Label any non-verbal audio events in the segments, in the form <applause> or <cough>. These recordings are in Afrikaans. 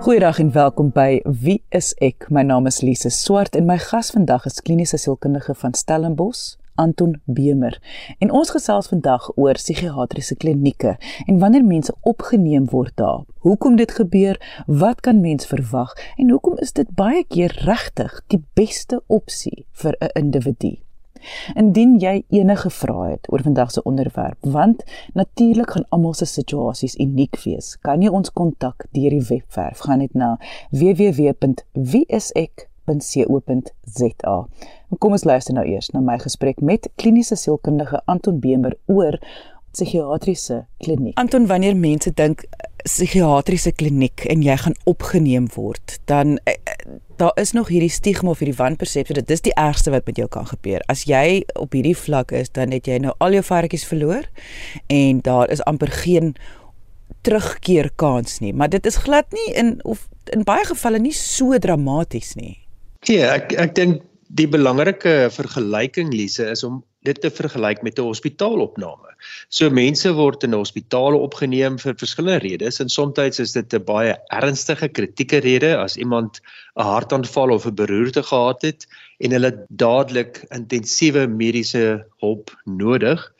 Goeiedag en welkom by Wie is ek? My naam is Lise Swart en my gas vandag is kliniese sielkundige van Stellenbosch, Anton Bemer. En ons gesels vandag oor psigiatriese klinieke en wanneer mense opgeneem word daar. Hoekom dit gebeur? Wat kan mens verwag? En hoekom is dit baie keer regtig die beste opsie vir 'n individu? Indien jy enige vrae het oor vandag se onderwerp, want natuurlik gaan almal se situasies uniek wees, kan jy ons kontak deur die webwerf. Gaan net na www.wieisek.co.za. Kom ons luister nou eers na my gesprek met kliniese sielkundige Anton Bemer oor psigiatriese kliniek. Anton, wanneer mense dink psigiatriese kliniek en jy gaan opgeneem word, dan eh, eh, daar is nog hierdie stigma of hierdie wanpersepsie dat dis die ergste wat met jou kan gebeur. As jy op hierdie vlak is, dan het jy nou al jou varkies verloor en daar is amper geen terugkeer kans nie. Maar dit is glad nie in of in baie gevalle nie so dramaties nie. Ja, ek ek dink die belangrike vergelyking Lise is om dit te vergelyk met 'n hospitaalopname. So mense word in hospitale opgeneem vir verskillende redes en soms is dit 'n baie ernstige kritieke rede as iemand 'n hartaanval of 'n beroerte gehad het en hulle dadelik intensiewe mediese hulp nodig.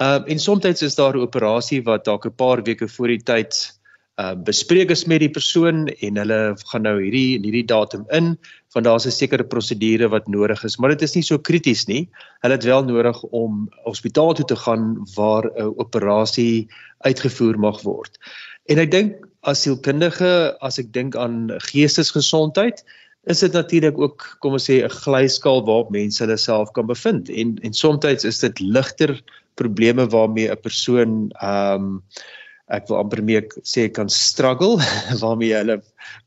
Ehm uh, en soms is daar 'n operasie wat dalk 'n paar weke voor die tyd uh bespreek is met die persoon en hulle gaan nou hierdie hierdie datum in want daar's 'n sekere prosedure wat nodig is maar dit is nie so krities nie. Hulle het wel nodig om hospitaal toe te gaan waar 'n operasie uitgevoer mag word. En ek dink as sielkundige as ek dink aan geestesgesondheid is dit natuurlik ook kom ons sê 'n glyskaal waarop mense hulle self kan bevind. En en soms is dit ligter probleme waarmee 'n persoon ehm um, ek wil amper mee sê kan struggle <laughs> waarmee hulle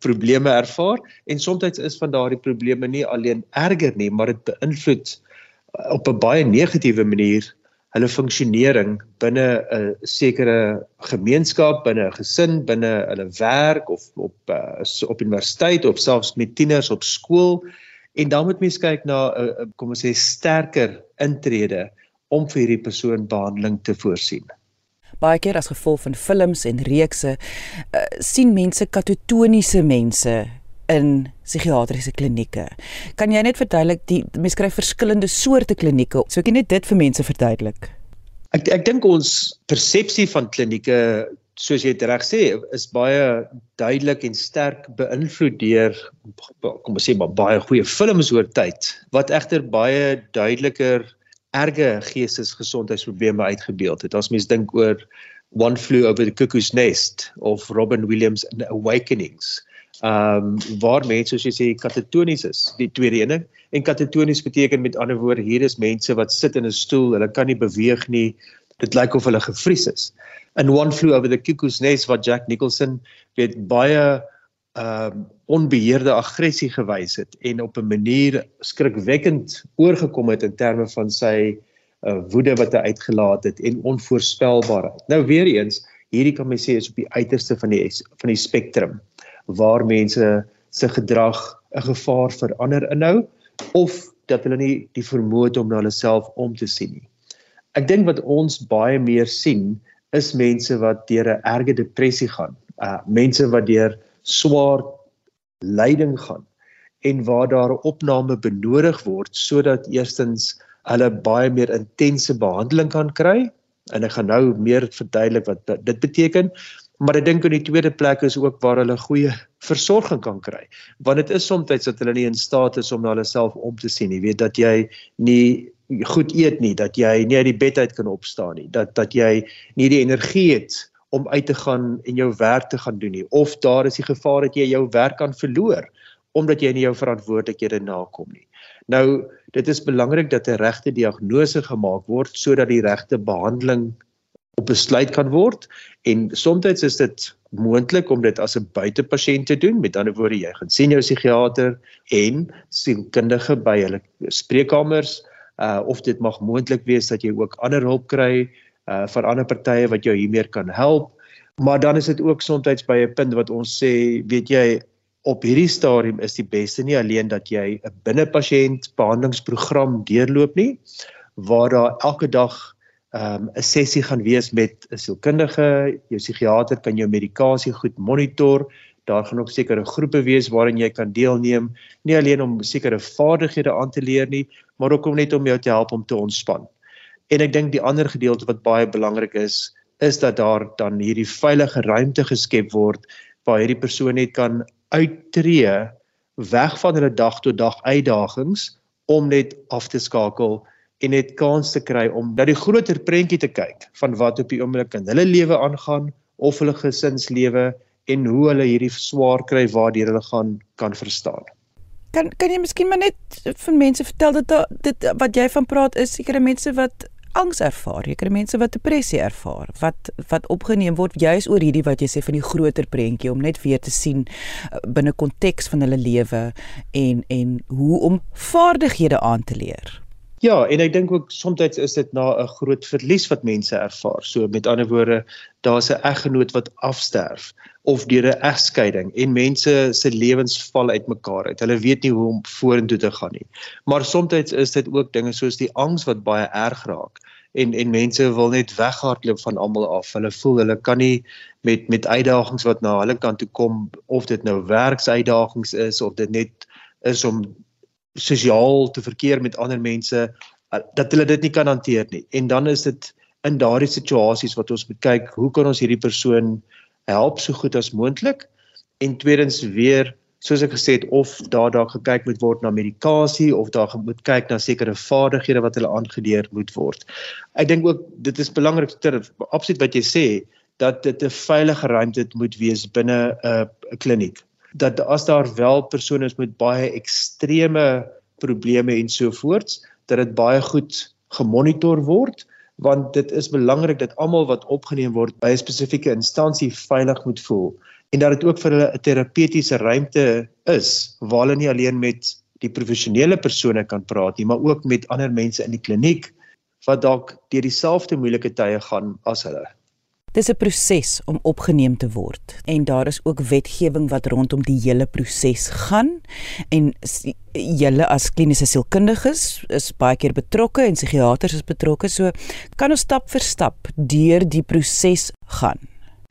probleme ervaar. En soms is van daardie probleme nie alleen erger nie maar dit beïnvloed uh, op 'n baie negatiewe manier hulle funksionering binne 'n sekere gemeenskap, binne 'n gesin, binne hulle werk of op uh, op universiteit of selfs met tieners op skool. En dan moet mens kyk na 'n uh, kom ons sê sterker intrede om vir hierdie persoon behandeling te voorsien baie keer as gevolg van films en reekse uh, sien mense katatoniese mense in psigiatriese klinieke. Kan jy net verduidelik die mense kry verskillende soorte klinieke? So ek net dit vir mense verduidelik. Ek ek dink ons persepsie van klinieke soos jy reg sê is baie duidelik en sterk beïnvloed deur kom ons sê baie goeie films oor tyd wat egter baie duideliker erge geestesgesondheidsprobleme uitgebeeld het. As mens dink oor One Flew Over the Cuckoo's Nest of Robin Williams in Awakenings. Um waar mense soos jy sê katatonies is, die tweede ene. En katatonies beteken met ander woorde hier is mense wat sit in 'n stoel, hulle kan nie beweeg nie. Dit lyk of hulle gevries is. In One Flew Over the Cuckoo's Nest wat Jack Nicholson weet baie um onbeheerde aggressie gewys het en op 'n manier skrikwekkend oorgekom het in terme van sy uh, woede wat hy uitgelaat het en onvoorspelbaarheid. Nou weer eens, hierdie kan mens sê is op die uiterste van die van die spektrum waar mense se gedrag 'n gevaar vir ander inhou of dat hulle nie die vermoë het om na hulle self om te sien nie. Ek dink wat ons baie meer sien is mense wat deur 'n erge depressie gaan. Uh mense wat deur swaar lyding gaan en waar daar 'n opname benodig word sodat eerstens hulle baie meer intense behandeling kan kry. En ek gaan nou meer verduidelik wat dit beteken maar ek dink in die tweede plek is ook waar hulle goeie versorging kan kry. Want dit is soms dat hulle nie in staat is om na hulle self om te sien jy weet dat jy nie goed eet nie dat jy nie uit die bed uit kan opstaan nie dat dat jy nie die energie het om uit te gaan en jou werk te gaan doen nie of daar is die gevaar dat jy jou werk kan verloor omdat jy nie jou verantwoordelikhede nakom nie. Nou dit is belangrik dat 'n regte diagnose gemaak word sodat die regte behandeling op besluit kan word en soms is dit moontlik om dit as 'n buitepasiënt te doen met ander woorde jy gaan sien jou psigiater en sielkundige by hulle spreekkamers uh of dit mag moontlik wees dat jy ook ander hulp kry uh van ander partye wat jou hiermee kan help. Maar dan is dit ook soms by 'n punt wat ons sê, weet jy, op hierdie stadium is die beste nie alleen dat jy 'n binnepasiënt behandelingsprogram deurloop nie waar daar elke dag um, 'n sessie gaan wees met 'n sielkundige, jou psigiater kan jou medikasie goed monitor. Daar gaan ook sekere groepe wees waarin jy kan deelneem, nie alleen om sekere vaardighede aan te leer nie, maar ook om net om jou te help om te ontspan. En ek dink die ander gedeelte wat baie belangrik is, is dat daar dan hierdie veilige ruimte geskep word waar hierdie persoon net kan uittreë weg van hulle dag tot dag uitdagings om net af te skakel en net kans te kry om na die groter prentjie te kyk van wat op die oomblik in hulle lewe aangaan of hulle gesinslewe en hoe hulle hierdie swaar kry waardeur hulle gaan kan verstaan. Kan kan jy miskien maar net vir mense vertel dat dit wat jy van praat is sekere mense wat angs ervaar, sekere mense wat depressie ervaar, wat wat opgeneem word juis oor hierdie wat jy sê van die groter prentjie om net weer te sien uh, binne konteks van hulle lewe en en hoe om vaardighede aan te leer. Ja, en ek dink ook soms is dit na 'n groot verlies wat mense ervaar. So met ander woorde, daar's 'n eggenoot wat afsterf of deur 'n egskeiding en mense se lewens val uitmekaar uit. Hulle weet nie hoe om vorentoe te gaan nie. Maar soms is dit ook dinge soos die angs wat baie erg raak en en mense wil net weghardloop van almal af. Hulle voel hulle kan nie met met uitdagings wat na hulle kant toe kom of dit nou werksuitdagings is of dit net is om sosiaal te verkeer met ander mense uh, dat hulle dit nie kan hanteer nie. En dan is dit in daardie situasies wat ons moet kyk, hoe kan ons hierdie persoon help so goed as moontlik? En tweedens weer soos ek gesê het of daar dalk gekyk moet word na medikasie of daar moet kyk na sekere vaardighede wat hulle aangeleer moet word. Ek dink ook dit is belangrik ter absoluut wat jy sê dat dit 'n veilige ruimte moet wees binne 'n uh, kliniek dat as daar wel persone is met baie ekstreme probleme en so voorts dat dit baie goed gemonitor word want dit is belangrik dat almal wat opgeneem word by 'n spesifieke instansie veilig moet voel en dat dit ook vir hulle 'n terapeutiese ruimte is waar hulle nie alleen met die professionele persone kan praat nie maar ook met ander mense in die kliniek wat dalk deur dieselfde moeilike tye gaan as hulle. Dis 'n proses om opgeneem te word en daar is ook wetgewing wat rondom die hele proses gaan en julle as kliniese sielkundiges is baie keer betrokke en psigiaters is betrokke so kan ons stap vir stap deur die proses gaan.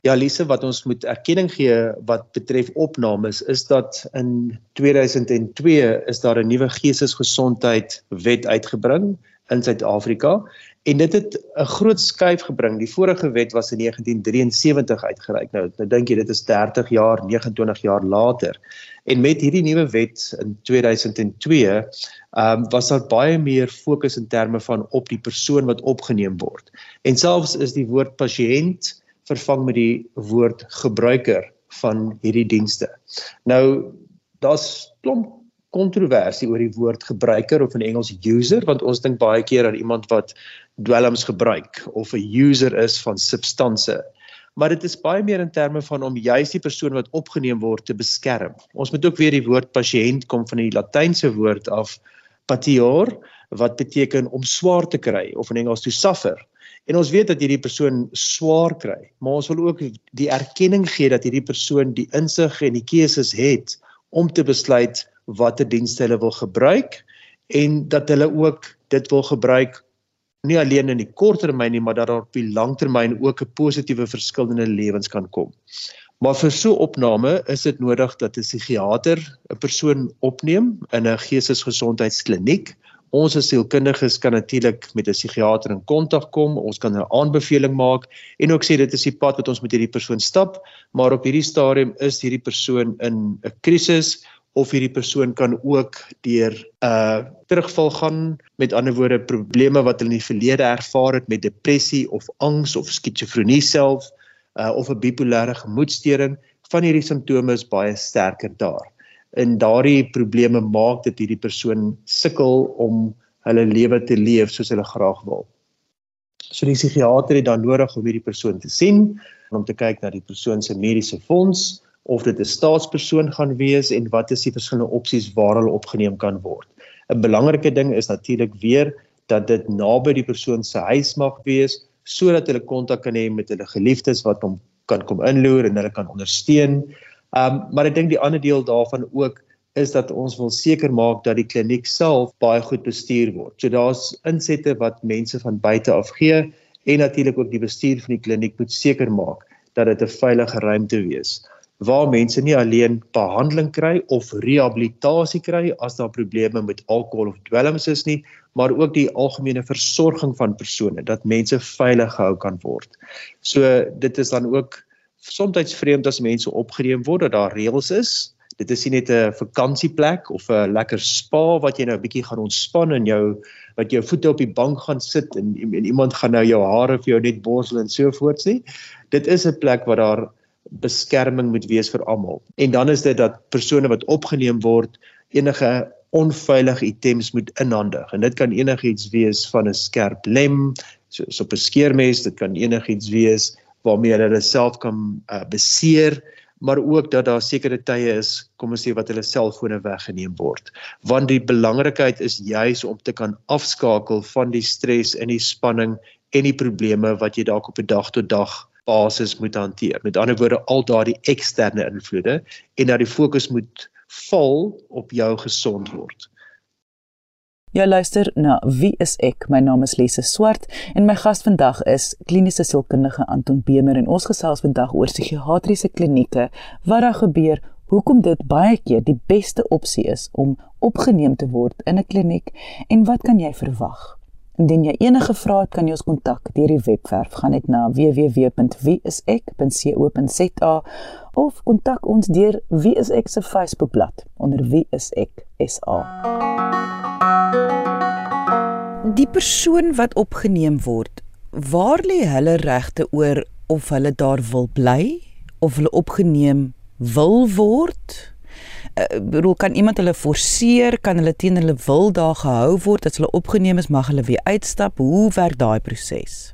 Ja Lise wat ons moet erkenning gee wat betref opnames is dat in 2002 is daar 'n nuwe geestesgesondheid wet uitgebring in Suid-Afrika en dit het 'n groot skuif gebring. Die vorige wet was in 1973 uitgereik. Nou, nou dink jy dit is 30 jaar, 29 jaar later. En met hierdie nuwe wet in 2002, ehm um, was daar baie meer fokus in terme van op die persoon wat opgeneem word. En selfs is die woord pasiënt vervang met die woord gebruiker van hierdie dienste. Nou daar's klomp kontroversie oor die woord gebruiker of in Engels user want ons dink baie keer aan iemand wat dwelms gebruik of 'n user is van substansie. Maar dit is baie meer in terme van om juis die persoon wat opgeneem word te beskerm. Ons moet ook weer die woord pasiënt kom van die latynse woord af patior wat beteken om swaar te kry of in Engels to suffer. En ons weet dat hierdie persoon swaar kry, maar ons wil ook die erkenning gee dat hierdie persoon die insig en die keuses het om te besluit watter dienste hulle wil gebruik en dat hulle ook dit wil gebruik nie alleen in die kort termyn nie maar dat daar op die lang termyn ook 'n positiewe verskil in hulle lewens kan kom. Maar vir so opname is dit nodig dat 'n psigiater 'n persoon opneem in 'n geestesgesondheidskliniek. Ons as sielkundiges kan natuurlik met 'n psigiater in kontak kom, ons kan 'n aanbeveling maak en ook sê dit is die pad wat ons met hierdie persoon stap, maar op hierdie stadium is hierdie persoon in 'n krisis of hierdie persoon kan ook deur 'n uh, terugval gaan met ander woorde probleme wat hulle in die verlede ervaar het met depressie of angs of skizofrenie self uh, of 'n bipolêre gemoedstoring van hierdie simptome is baie sterker daar. En daardie probleme maak dat hierdie persoon sukkel om hulle lewe te leef soos hulle graag wil. So die psigiater het dan nodig om hierdie persoon te sien om te kyk na die persoon se mediese fonds of dit 'n staatspersoon gaan wees en wat is die verskillende opsies waar hulle opgeneem kan word. 'n Belangrike ding is natuurlik weer dat dit naby die persoon se huis mag wees sodat hulle kontak kan hê met hulle geliefdes wat hom kan kom inloer en hulle kan ondersteun. Um maar ek dink die ander deel daarvan ook is dat ons wil seker maak dat die kliniek self baie goed bestuur word. So daar's insette wat mense van buite af gee en natuurlik ook die bestuur van die kliniek moet seker maak dat dit 'n veilige ruimte wees waar mense nie alleen behandeling kry of rehabilitasie kry as daar probleme met alkohol of dwelms is nie, maar ook die algemene versorging van persone dat mense veilig gehou kan word. So dit is dan ook soms vreemd as mense opgeneem word dat daar reëls is. Dit is nie net 'n vakansieplek of 'n lekker spa wat jy nou 'n bietjie gaan ontspan en jou wat jou voete op die bank gaan sit en, en iemand gaan nou jou hare vir jou net borsel en so voorts nie. Dit is 'n plek waar daar beskerming moet wees vir almal. En dan is dit dat persone wat opgeneem word enige onveilige items moet inhandig. En dit kan enigiets wees van 'n skerp lem, soos op 'n skeermes, dit kan enigiets wees waarmee hulle hulle self kan uh, beseer, maar ook dat daar sekere tye is, kom ons sê wat hulle selfone weggeneem word. Want die belangrikheid is juis om te kan afskakel van die stres en die spanning en die probleme wat jy dalk op 'n dag tot dag basis moet hanteer. Met ander woorde al daardie eksterne invloede en dat die fokus moet val op jou gesond word. Jy luister na Wie is ek? My naam is Lise Swart en my gas vandag is kliniese sielkundige Anton Bemer en ons gesels vandag oor psigiatriese klinieke, wat daar gebeur, hoekom dit baie keer die beste opsie is om opgeneem te word in 'n kliniek en wat kan jy verwag? Indien jy enige vrae het, kan jy ons kontak deur die webwerf gaan net na www.wieisek.co.za of kontak ons deur Wie is ek se Facebookblad onder Wie is ek SA. Die persoon wat opgeneem word, waar lê hulle regte oor of hulle daar wil bly of hulle opgeneem wil word? Uh, bedoel kan iemand hulle forceer? Kan hulle teen hulle wil daar gehou word? As hulle opgeneem is mag hulle weer uitstap. Hoe werk daai proses?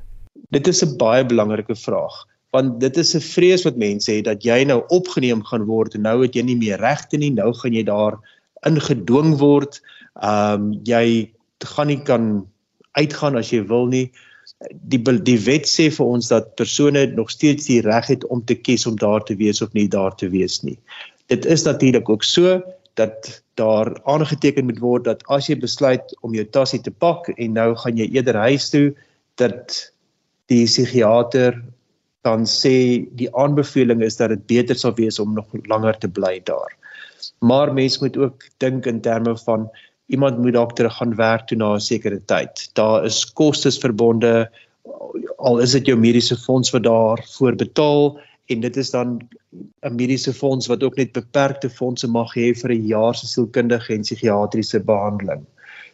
Dit is 'n baie belangrike vraag want dit is 'n vrees wat mense het dat jy nou opgeneem gaan word en nou het jy nie meer regte nie. Nou gaan jy daar ingedwing word. Ehm um, jy gaan nie kan uitgaan as jy wil nie. Die die wet sê vir ons dat persone nog steeds die reg het om te kies om daar te wees of nie daar te wees nie dit is natuurlik ook so dat daar aangeteken moet word dat as jy besluit om jou tasse te pak en nou gaan jy eerder huis toe dat die psigiater dan sê die aanbeveling is dat dit beter sal wees om nog langer te bly daar. Maar mens moet ook dink in terme van iemand moet dalk terug gaan werk toe na 'n sekere tyd. Daar is kostes verbonde al is dit jou mediese fonds wat daarvoor betaal en dit is dan 'n mediese fonds wat ook net beperkte fondse mag hê vir 'n jaar se sielkundige en psigiatriese behandeling.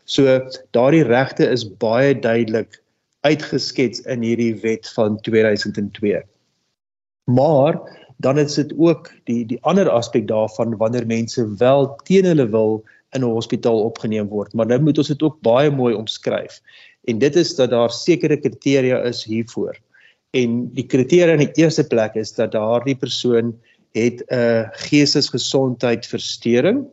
So daardie regte is baie duidelik uitgeskets in hierdie wet van 2002. Maar dan is dit ook die die ander aspek daarvan wanneer mense wel teen hulle wil in 'n hospitaal opgeneem word, maar nou moet ons dit ook baie mooi omskryf. En dit is dat daar sekere kriteria is hiervoor. En die kriteria in die eerste plek is dat daardie persoon het 'n geestesgesondheidversteuring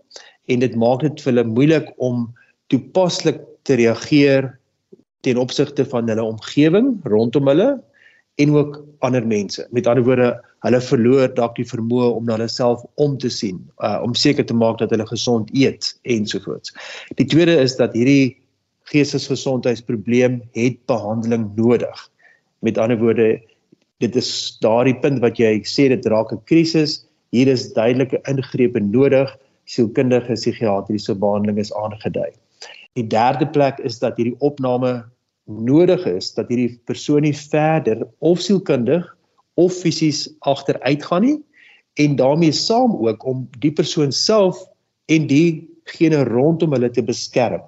en dit maak dit vir hulle moeilik om toepaslik te reageer ten opsigte van hulle omgewing rondom hulle en ook ander mense. Met ander woorde, hulle verloor dalk die vermoë om na hulle self om te sien, uh, om seker te maak dat hulle gesond eet ensovoorts. Die tweede is dat hierdie geestesgesondheidsprobleem het behandeling nodig. Met ander woorde, dit is daardie punt wat jy sê dit raak 'n krisis. Hier is duidelike ingrepe nodig. Sielkundige psigiatriese behandeling is aangedui. Die derde plek is dat hierdie opname nodig is dat hierdie persoon nie verder of sielkundig of fisies agteruit gaan nie en daarmee saam ook om die persoon self en diegene rondom hulle te beskerm.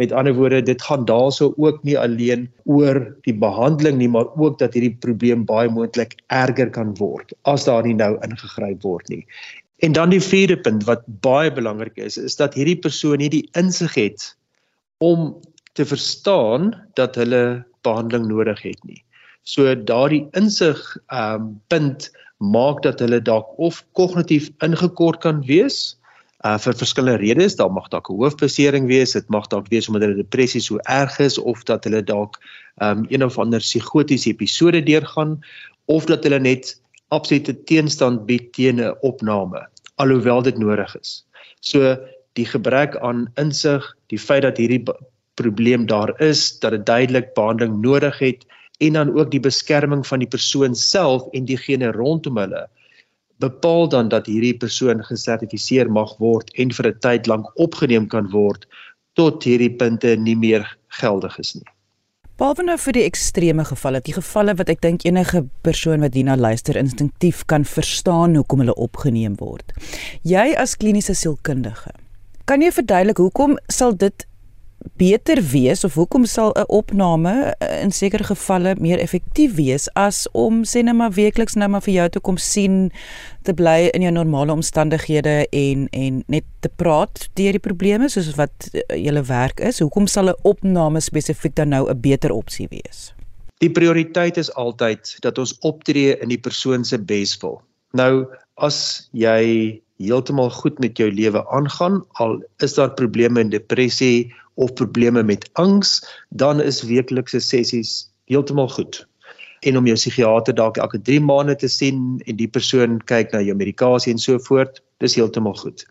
Met ander woorde, dit gaan daarso ook nie alleen oor die behandeling nie, maar ook dat hierdie probleem baie moontlik erger kan word as daar nie nou ingegryp word nie. En dan die vierde punt wat baie belangrik is, is dat hierdie persoon nie die insig het om te verstaan dat hulle behandeling nodig het nie. So daardie insig ehm um, punt maak dat hulle dalk of kognitief ingekort kan wees uh vir verskillende redes, daar mag dalk 'n hoofbesering wees, dit mag dalk wees omdat hulle depressie so erg is of dat hulle dalk um een of ander psigotiese episode deurgaan of dat hulle net absolute teenstand bied teen 'n opname alhoewel dit nodig is. So die gebrek aan insig, die feit dat hierdie probleem daar is, dat dit duidelik behandeling nodig het en dan ook die beskerming van die persoon self en diegene rondom hulle bepaal dan dat hierdie persoon gesertifiseer mag word en vir 'n tyd lank opgeneem kan word tot hierdie punte nie meer geldig is nie. Behalwe nou vir die ekstreme gevalle, die gevalle wat ek dink enige persoon wat hierna luister instinktief kan verstaan hoekom hulle opgeneem word. Jy as kliniese sielkundige, kan jy verduidelik hoekom sal dit beter wees of hoekom sal 'n opname eh, in sekere gevalle meer effektief wees as om sê net maar weekliks nou maar vir jou te kom sien te bly in jou normale omstandighede en en net te praat deur die probleme soos wat eh, julle werk is? Hoekom sal 'n opname spesifiek dan nou 'n beter opsie wees? Die prioriteit is altyd dat ons optree in die persoon se beswil. Nou as jy heeltemal goed met jou lewe aangaan al is daar probleme en depressie of probleme met angs, dan is weeklikse sessies heeltemal goed. En om jou psigiater dalk elke 3 maande te sien en die persoon kyk na jou medikasie en so voort, dis heeltemal goed.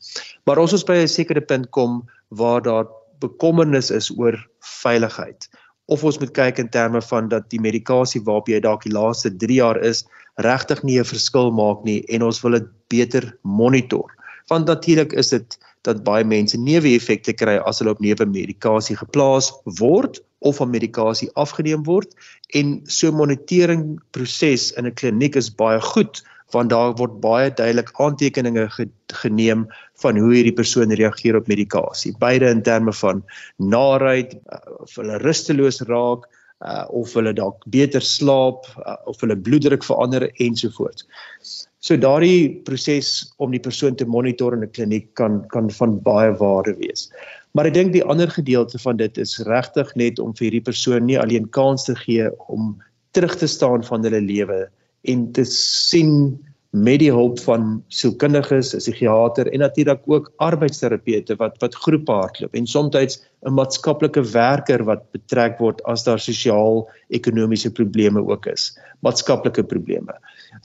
Maar as ons by 'n sekere punt kom waar daar bekommernis is oor veiligheid of ons moet kyk in terme van dat die medikasie waarop jy dalk die laaste 3 jaar is regtig nie 'n verskil maak nie en ons wil dit beter monitor. Want natuurlik is dit dat baie mense neeweffekte kry as hulle op neuwe medikasie geplaas word of van medikasie afgeneem word en so monitering proses in 'n kliniek is baie goed want daar word baie duidelik aantekeninge ge geneem van hoe hierdie persoon reageer op medikasie beide in terme van naait uh, of hulle rusteloos raak uh, of hulle dalk beter slaap uh, of hulle bloeddruk verander ensovoorts So daardie proses om die persoon te monitor in 'n kliniek kan kan van baie waarde wees. Maar ek dink die ander gedeelte van dit is regtig net om vir hierdie persoon nie alleen kans te gee om terug te staan van hulle lewe en te sien met die hulp van sielkundiges, 'n psigiater en natuurlik ook arbeidsterapeute wat wat groepe hardloop en soms 'n maatskaplike werker wat betrek word as daar sosiaal-ekonomiese probleme ook is, maatskaplike probleme.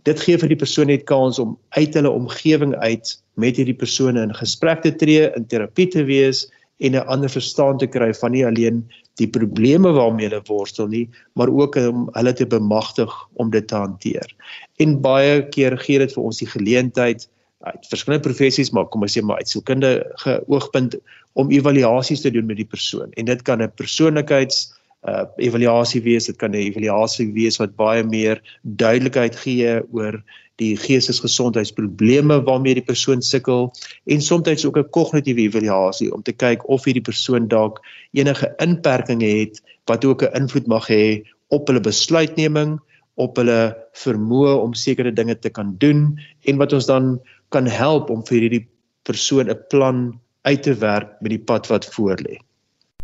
Dit gee vir die persoon net kans om uit hulle omgewing uit met hierdie persone in gesprek te tree, in terapie te wees en 'n ander verstaan te kry van nie alleen die probleme waarmee hulle worstel nie, maar ook om hulle te bemagtig om dit te hanteer. En baie keer gee dit vir ons die geleentheid uit verskillende professies maar kom ons sê maar uit sielkundige oogpunt om evaluasies te doen met die persoon. En dit kan 'n persoonlikheids uh evaluasie wees, dit kan 'n evaluasie wees wat baie meer duidelikheid gee oor die geestesgesondheidsprobleme waarmee die persoon sukkel en soms ook 'n kognitiewe evaluasie om te kyk of hierdie persoon dalk enige inperkings het wat ook 'n invloed mag hê op hulle besluitneming, op hulle vermoë om sekere dinge te kan doen en wat ons dan kan help om vir hierdie persoon 'n plan uit te werk met die pad wat voorlê.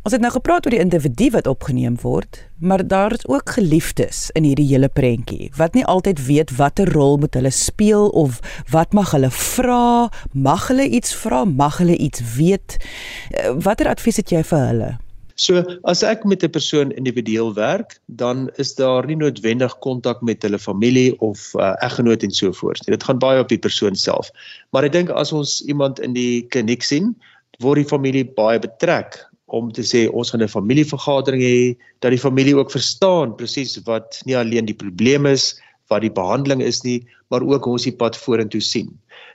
Ons het nou gepraat oor die individu wat opgeneem word, maar daar is ook geliefdes in hierdie hele prentjie wat nie altyd weet watter rol moet hulle speel of wat mag hulle vra, mag hulle iets vra, mag hulle iets weet. Eh, watter advies het jy vir hulle? So, as ek met 'n persoon individueel werk, dan is daar nie noodwendig kontak met hulle familie of uh, eggenoot en so voort. Dit gaan baie op die persoon self. Maar ek dink as ons iemand in die kliniek sien, word die familie baie betrek om te sê ons gaan 'n familievergadering hê dat die familie ook verstaan presies wat nie alleen die probleem is wat die behandeling is nie maar ook hoe ons die pad vorentoe sien.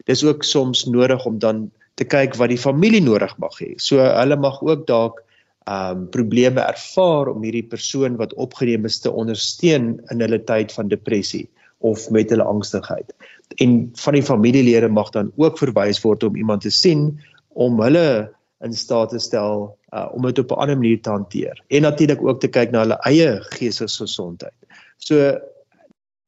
Dis ook soms nodig om dan te kyk wat die familie nodig mag hê. So hulle mag ook dalk ehm um, probleme ervaar om hierdie persoon wat opgeneem is te ondersteun in hulle tyd van depressie of met hulle angstigheid. En van die familielede mag dan ook verwys word om iemand te sien om hulle in staat te stel uh, om dit op 'n ander manier te hanteer en natuurlik ook te kyk na hulle eie geestesgesondheid. So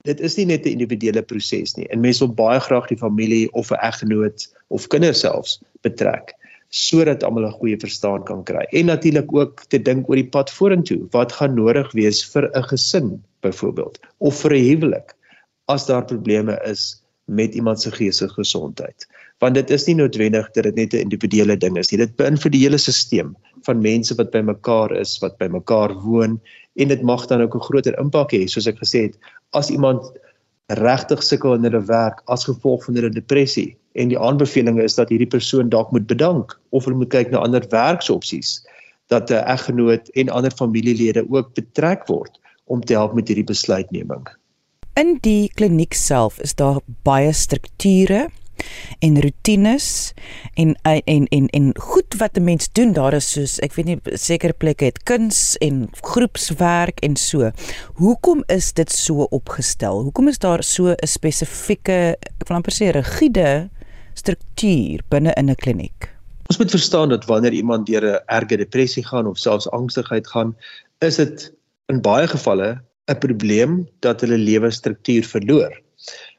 dit is nie net 'n individuele proses nie. En mense wil baie graag die familie of 'n eggenoot of kinders selfs betrek sodat almal 'n goeie verstaan kan kry. En natuurlik ook te dink oor die pad vorentoe. Wat gaan nodig wees vir 'n gesin byvoorbeeld of vir 'n huwelik as daar probleme is met iemand se geestelike gesondheid want dit is nie noodwendig dat dit net 'n individuele ding is nie. Dit beïnvloed die hele stelsel van mense wat bymekaar is, wat bymekaar woon en dit mag dan ook 'n groter impak hê, soos ek gesê het, as iemand regtig sukkel in hulle werk as gevolg van hulle depressie en die aanbeveling is dat hierdie persoon dalk moet bedank of hulle moet kyk na ander werksopsies dat 'n eggenoot en ander familielede ook betrek word om te help met hierdie besluitneming. In die kliniek self is daar baie strukture en rotines en en en en goed wat 'n mens doen daar is soos ek weet nie sekere plekke het kuns en groepswerk en so. Hoekom is dit so opgestel? Hoekom is daar so 'n spesifieke ek wil amper sê rigiede struktuur binne in 'n kliniek? Ons moet verstaan dat wanneer iemand deur 'n erge depressie gaan of selfs angstigheid gaan, is dit in baie gevalle 'n probleem dat hulle lewe struktuur verloor.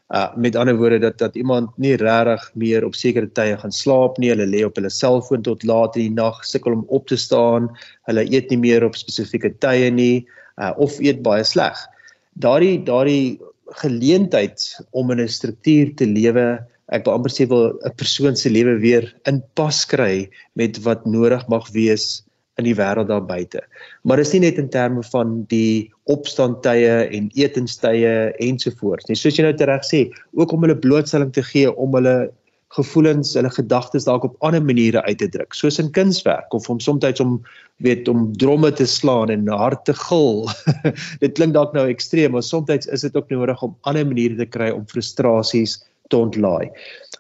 Uh met ander woorde dat dat iemand nie regtig meer op sekere tye gaan slaap nie, hulle lê op hulle selfoon tot laat in die nag, sukkel om op te staan, hulle eet nie meer op spesifieke tye nie, uh of eet baie sleg. Daardie daardie geleentheid om in 'n struktuur te lewe, ek wil amper sê wil 'n persoon se lewe weer in pas kry met wat nodig mag wees in die wêreld daar buite. Maar dis nie net in terme van die opstandtye en etenstye ensovoorts nie. Soos jy nou reg sê, ook om hulle blootstelling te gee om hulle gevoelens, hulle gedagtes dalk op ander maniere uit te druk, soos in kunswerk of om soms om weet om dromme te slaan en hard te gil. <laughs> dit klink dalk nou ekstreem, maar soms is dit ook nodig om ander maniere te kry om frustrasies te ontlaai.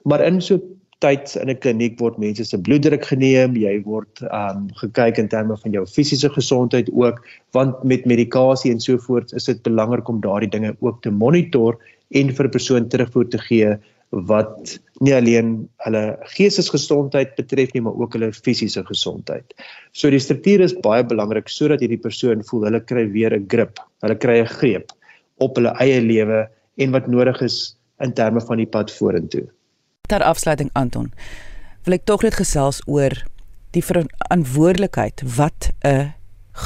Maar in so tyd in 'n kliniek word mense se bloeddruk geneem, jy word um gekyk in terme van jou fisiese gesondheid ook, want met medikasie en so voort is dit belangrik om daardie dinge ook te monitor en vir persoon terugvoer te gee wat nie alleen hulle geestesgesondheid betref nie, maar ook hulle fisiese gesondheid. So die struktuur is baie belangrik sodat hierdie persoon voel hulle kry weer 'n grip, hulle kry 'n greep op hulle eie lewe en wat nodig is in terme van die pad vorentoe ter afsluiting Anton wil ek tog net gesels oor die verantwoordelikheid wat 'n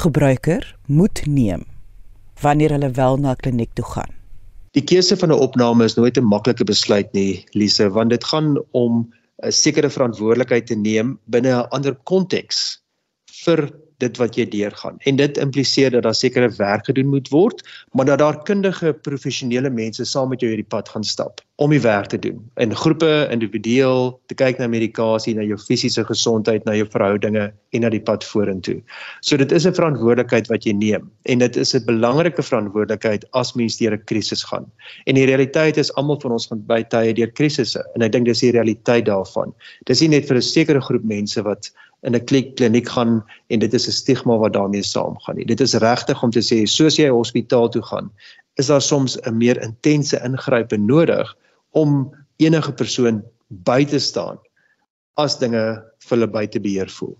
gebruiker moet neem wanneer hulle wel na 'n kliniek toe gaan. Die keuse van 'n opname is nooit 'n maklike besluit nie, Lise, want dit gaan om 'n sekere verantwoordelikheid te neem binne 'n ander konteks vir dit wat jy deurgaan. En dit impliseer dat daar sekere werk gedoen moet word, maar dat daar kundige professionele mense saam met jou hierdie pad gaan stap om die werk te doen. In groepe, individueel, te kyk na medikasie, na jou fisiese gesondheid, na jou verhoudinge en na die pad vorentoe. So dit is 'n verantwoordelikheid wat jy neem en dit is 'n belangrike verantwoordelikheid as mens deur 'n krisis gaan. En die realiteit is almal van ons gaan by tye deur krisisse en ek dink dis die realiteit daarvan. Dis nie net vir 'n sekere groep mense wat in 'n kliniek gaan en dit is 'n stigma wat daarmee saamgaan nie. Dit is regtig om te sê soos jy hospitaal toe gaan, is daar soms 'n meer intense ingryping nodig om enige persoon by te staan as dinge vir hulle buite beheer voel.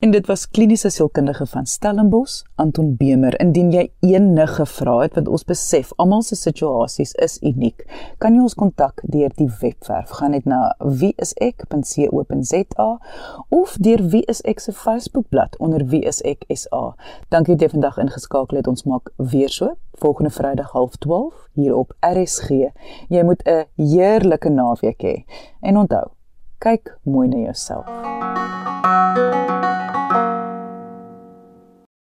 En dit was kliniese sielkundige van Stellenbosch, Anton Bemer. Indien jy enige vrae het, want ons besef almal se situasies is uniek, kan jy ons kontak deur die webwerf. Gaan net na wieisek.co.za of deur wieisek se Facebookblad onder wieiseksa. Dankie dat jy vandag ingeskakel het. Ons maak weer so volgende Vrydag 12:30 hier op RSG. Jy moet 'n heerlike naweek hê. En onthou, kyk mooi na jouself. Thank you